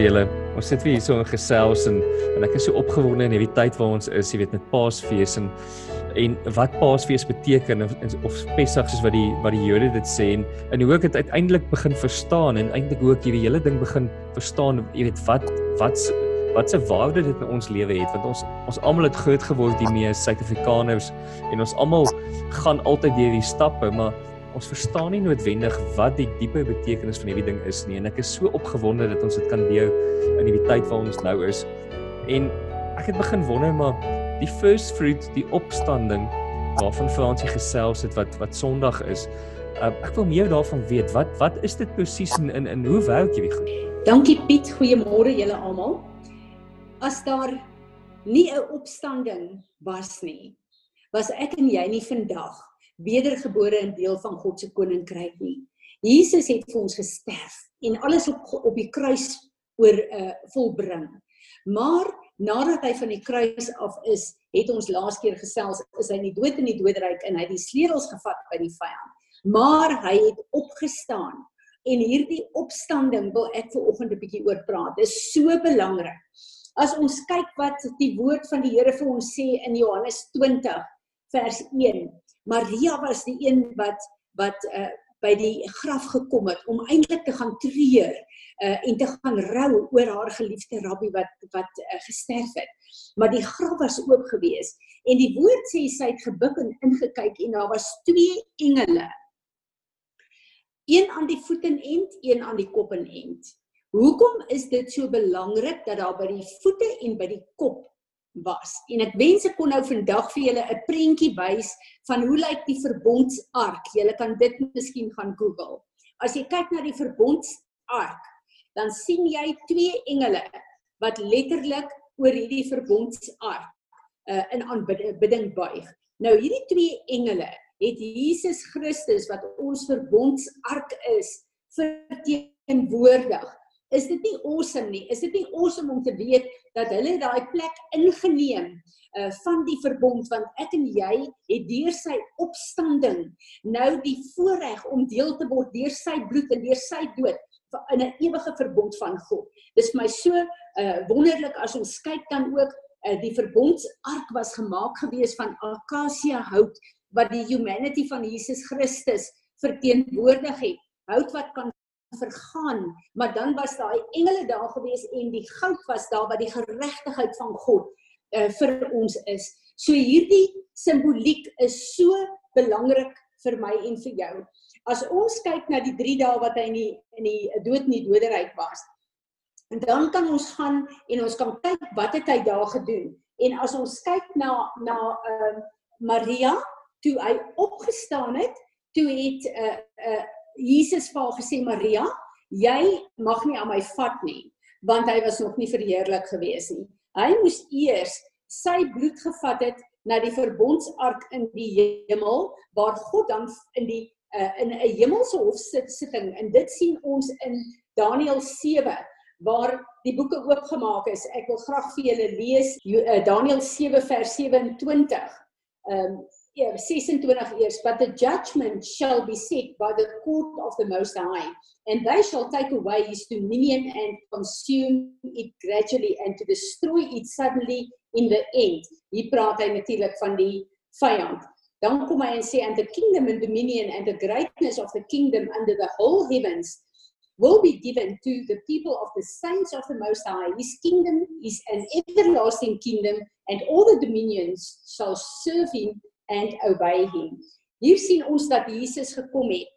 Julle. Ons sit weer hier so in gesels en en ek is so opgewonde in hierdie tyd waar ons is, jy weet met Paasfees en en wat Paasfees beteken of, of Pessach soos wat die wat die Jode dit sê en en hoe ek dit uiteindelik begin verstaan en eintlik hoe ek hierdie hele ding begin verstaan, jy weet wat wat wat se waarde dit in ons lewe het want ons ons almal het groot geword hiermee Suid-Afrikaners en ons almal gaan altyd deur die stappe maar ons verstaan nie noodwendig wat die diepe betekenis van hierdie ding is nie en ek is so opgewonde dat ons dit kan deel in die tyd waar ons nou is. En ek het begin wonder maar die first fruit, die opstanding waarvan Fransie gesels het wat wat Sondag is. Uh, ek wil meer daarvan weet. Wat wat is dit presies en in in hoe werk hierdie goed? Dankie Piet, goeiemôre julle almal. As daar nie 'n opstanding was nie, was ek en jy nie vandag wedergebore in deel van God se koninkryk nie. Jesus het vir ons gesterf en alles op op die kruis oor uh volbring. Maar nadat hy van die kruis af is, het ons laas keer gesels, is hy in die dood en die doodryk en hy het die sleutels gevat by die vyand. Maar hy het opgestaan. En hierdie opstanding wil ek ver oggend 'n bietjie oor praat. Dit is so belangrik. As ons kyk wat die woord van die Here vir ons sê in Johannes 20 vers 1, Maria was die een wat wat uh, by die graf gekom het om eintlik te gaan treur uh, en te gaan rou oor haar geliefde rabbi wat wat uh, gesterf het. Maar die graf was oop gewees en die woord sê sy het gebuk en ingekyk en daar was twee engele. Een aan die voet en end, een aan die kop en end. Hoekom is dit so belangrik dat daar by die voete en by die kop was. En ek wens ek kon nou vandag vir julle 'n prentjie wys van hoe lyk die verbondsark. Julle kan dit miskien gaan Google. As jy kyk na die verbondsark, dan sien jy twee engele wat letterlik oor hierdie verbondsark uh, in aanbidding buig. Nou hierdie twee engele het Jesus Christus wat ons verbondsark is verteenwoordig is dit nie awesome nie? Is dit nie awesome om te weet dat hulle daai plek ingeneem uh van die verbond want ek en jy het deur sy opstanding nou die voorreg om deel te word deur sy bloed en deur sy dood in 'n ewige verbond van God. Dis vir my so uh wonderlik as ons kyk dan ook uh die verbondsark was gemaak gewees van akasia hout wat die humanity van Jesus Christus verteenwoordig het. Hout wat kan vergaan, maar dan was daai engele daar gewees en die goud was daar wat die geregtigheid van God uh, vir ons is. So hierdie simboliek is so belangrik vir my en vir jou. As ons kyk na die 3 dae wat hy in die in die dood en die doderyk was, en dan kan ons gaan en ons kan kyk wat het hy daar gedoen. En as ons kyk na na ehm uh, Maria toe hy opgestaan het, toe het 'n uh, eh, 'n uh, Jesus vir haar gesê Maria, jy mag nie aan my vat nie, want hy was nog nie verheerlik gewees nie. Hy moes eers sy bloed gevat het na die verbondsark in die hemel waar God dan in die uh, in 'n hemelse hof sit sitting en dit sien ons in Daniël 7 waar die boeke oopgemaak is. Ek wil graag vir julle lees uh, Daniël 7 vers 27. Ehm um, yeah, 26 years, but the judgment shall be set by the court of the Most High, and they shall take away his dominion and consume it gradually and to destroy it suddenly in the end. Hier praat hy natuurlik van die vyand. Dan kom hy en sê and the kingdom and dominion and the greatness of the kingdom under the whole heavens will be given to the people of the saints of the Most High. His kingdom is an everlasting kingdom, and all the dominions shall serve him and obey him. Hier sien ons dat Jesus gekom het.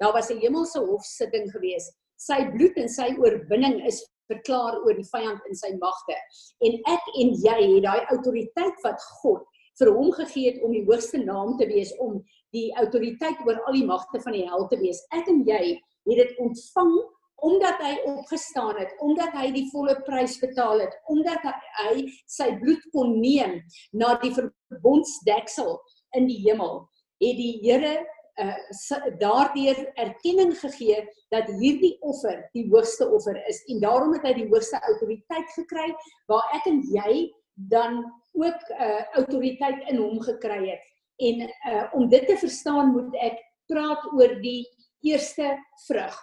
Daar was 'n hemelse hofsitting gewees. Sy bloed en sy oorwinning is verklaar oor die vyand in sy magte. En ek en jy het daai autoriteit wat God vir hom gegee het om die hoogste naam te wees om die autoriteit oor al die magte van die hel te wees. Ek en jy het dit ontvang omdat hy opgestaan het, omdat hy die volle prys betaal het, omdat hy sy bloed kon neem na die verbondsdeksel in die hemel, het die Here uh, daardeur erkenning gegee dat hierdie offer die hoogste offer is en daarom het hy die hoogste autoriteit gekry waar ek en jy dan ook uh, autoriteit in hom gekry het. En uh, om dit te verstaan moet ek praat oor die eerste vrug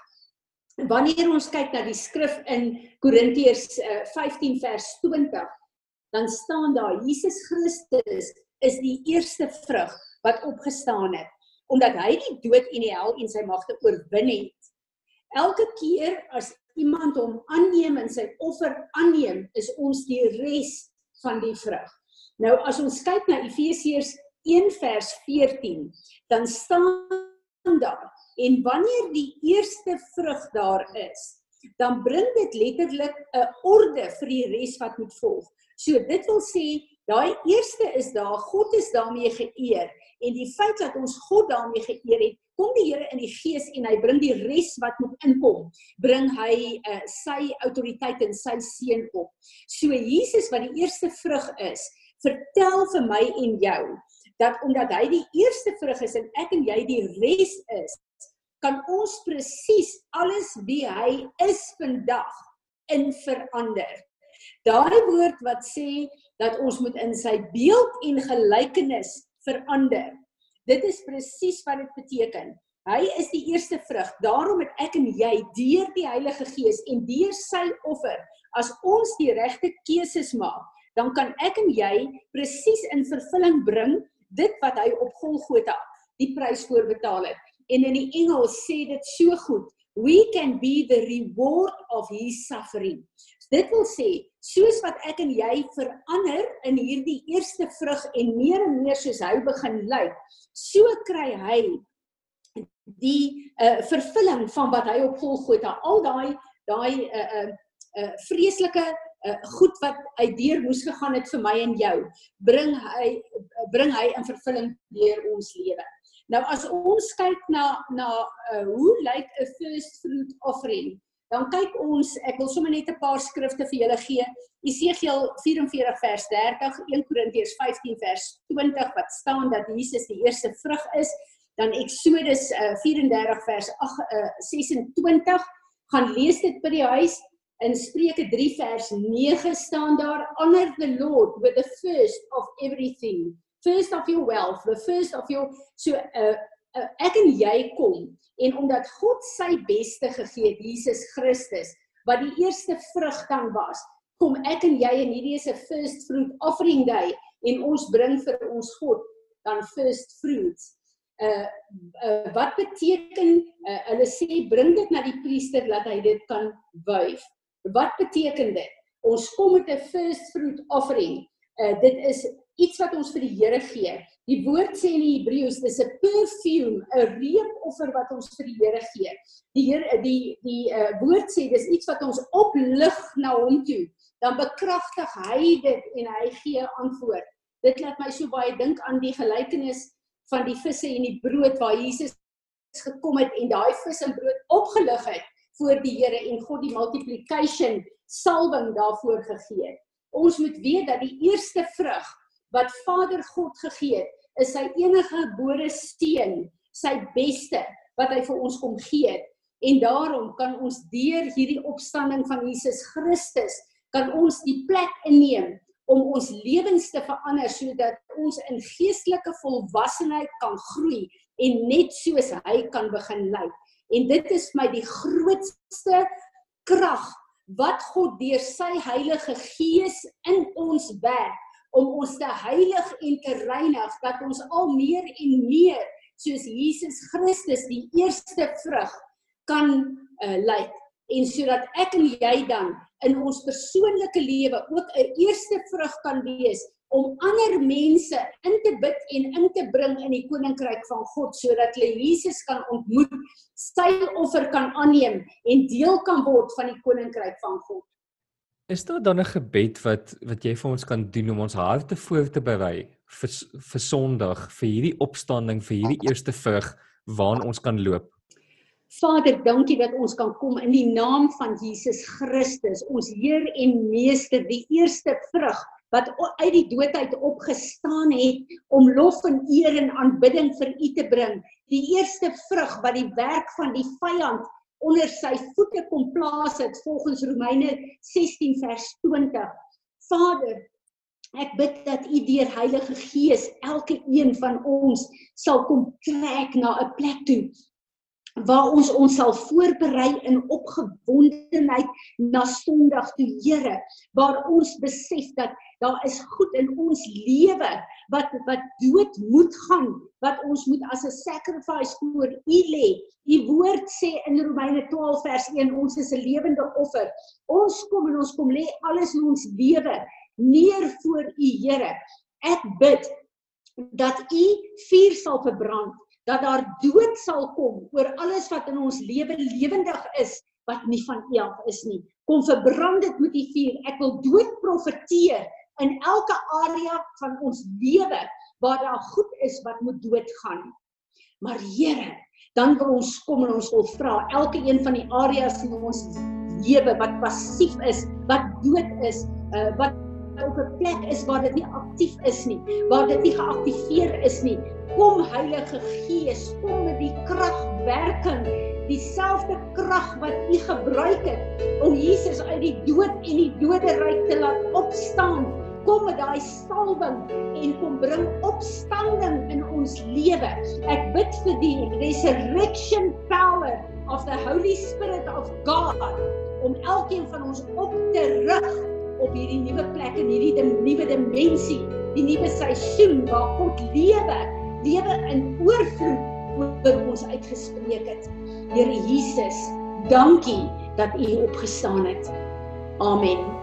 wanneer ons kyk na die skrif in Korintiërs uh, 15 vers 20, dan staan daar Jesus Christus is die eerste vrug wat opgestaan het omdat hy die dood en die hel en sy magte oorwin het. Elke keer as iemand hom aanneem en sy offer aanneem, is ons die res van die vrug. Nou as ons kyk na Efesiërs 1 vers 14, dan staan daar en wanneer die eerste vrug daar is, dan bring dit letterlik 'n orde vir die res wat moet volg. So dit wil sê daai eerste is daar, God is daarmee geëer en die feit dat ons God daarmee geëer het, kom die Here in die gees en hy bring die res wat moet inkom, bring hy uh, sy autoriteit en sy seën op. So Jesus wat die eerste vrug is, vertel vir my en jou dat omdat hy die eerste vrug is en ek en jy die res is, kan ons presies alles wie hy is vandag in verander. Daai woord wat sê dat ons moet in sy beeld en gelykenis verander. Dit is presies wat dit beteken. Hy is die eerste vrug. Daarom het ek en jy deur die Heilige Gees en deur sy offer, as ons die regte keuses maak, dan kan ek en jy presies in vervulling bring dit wat hy op Golgotha die prys voorbetaal het. En in die Engels sê dit so goed, we can be the reward of his suffering. Dit wil sê, soos wat ek en jy verander in hierdie eerste vrug en meer en meer soos hy begin lyk, so kry hy die uh, vervulling van wat hy op Golgotha al daai daai uh uh, uh vreeslike uh, goed wat hy deur moes gegaan het vir my en jou bring hy bring hy in vervulling deur ons lewe. Nou as ons kyk na na uh, hoe lyk 'n first fruit offering dan kyk ons, ek wil sommer net 'n paar skrifte vir julle gee. Esegiel 44 vers 30, 1 Korintiërs 15 vers 20 wat staan dat Jesus die eerste vrug is. Dan Eksodus uh, 34 vers 8 uh, 26 gaan lees dit by die huis. In Spreuke 3 vers 9 staan daar honor the Lord with the first of everything. First of your wealth, the first of your so uh, uh, ek en jy kom en omdat God sy beste gegee het Jesus Christus wat die eerste vrug dan was kom ek en jy en hierdie is 'n first fruit offering day en ons bring vir ons God dan first fruits uh, uh wat beteken uh, hulle sê bring dit na die priester dat hy dit kan wuif wat beteken dit ons kom met 'n first fruit offering uh, dit is iets wat ons vir die Here gee Die woord sê in die Hebreëus dis 'n perfume, 'n reukoffer wat ons vir die Here gee. Die Here die die uh, woord sê dis iets wat ons oplig na hom toe. Dan bekragtig hy dit en hy gee antwoord. Dit laat my so baie dink aan die gelykenis van die visse en die brood waar Jesus gekom het en daai vis en brood opgelig het voor die Here en God die multiplication salwing daarvoor gegee het. Ons moet weet dat die eerste vrug wat Vader God gegee het, is sy enige gebore seun, sy beste wat hy vir ons kom gee. En daarom kan ons deur hierdie opstanding van Jesus Christus kan ons die plek inneem om ons lewens te verander sodat ons in geestelike volwassenheid kan groei en net soos hy kan begin lyk. En dit is my die grootste krag wat God deur sy Heilige Gees in ons werk om ons te heilig en te reinig dat ons al meer en meer soos Jesus Christus die eerste vrug kan uh, lyk. En sodat ek en jy dan in ons persoonlike lewe ook 'n eerste vrug kan wees om ander mense in te bid en in te bring in die koninkryk van God sodat hulle Jesus kan ontmoet, sy offer kan aanneem en deel kan word van die koninkryk van God. Is daar dan 'n gebed wat wat jy vir ons kan doen om ons harte voor te berei vir vir Sondag, vir hierdie opstanding, vir hierdie eerste vrug waarna ons kan loop? Vader, dankie dat ons kan kom in die naam van Jesus Christus, ons Heer en Meester, die eerste vrug wat uit die dood uit opgestaan het om lof en eer en aanbidding vir U te bring. Die eerste vrug wat die werk van die vyand onder sy voete kom plaas het volgens Romeine 16 vers 20. Vader, ek bid dat U deur Heilige Gees elke een van ons sal kom trek na 'n plek toe waar ons ons sal voorberei in opgewondenheid na Sondag toe Here waar ons besef dat daar is goed in ons lewe wat wat dood moet gaan wat ons moet as 'n sacrifice voor U lê. U woord sê in Romeine 12 vers 1 ons is 'n lewende offer. Ons kom en ons kom lê alles in ons lewe neer voor U Here. Ek bid dat U vuur sal verbrand dat daar dood sal kom oor alles wat in ons lewe lewendig is wat nie van U af is nie. Kom verbrand dit met U vuur. Ek wil dood profeteer in elke area van ons lewe waar daar goed is wat moet doodgaan. Maar Here, dan wil ons kom en ons wil vra elke een van die areas in ons lewe wat passief is, wat dood is, uh, wat op 'n plek is waar dit nie aktief is nie, waar dit nie geaktiveer is nie. Kom Heilige Gees, kom met die kragwerking, dieselfde krag wat U gebruik het om Jesus uit die dood en die doderyk te laat opstaan. Kom met daai salwing en kom bring opstanding in ons lewe. Ek bid vir die resurrection power of the Holy Spirit of God om elkeen van ons op te rig op hierdie nuwe plek en hierdie nuwe dimensie, die nuwe seisoen waar God lewe, lewe in oorvloed oor ons uitgespreek het. Here Jesus, dankie dat U opgestaan het. Amen.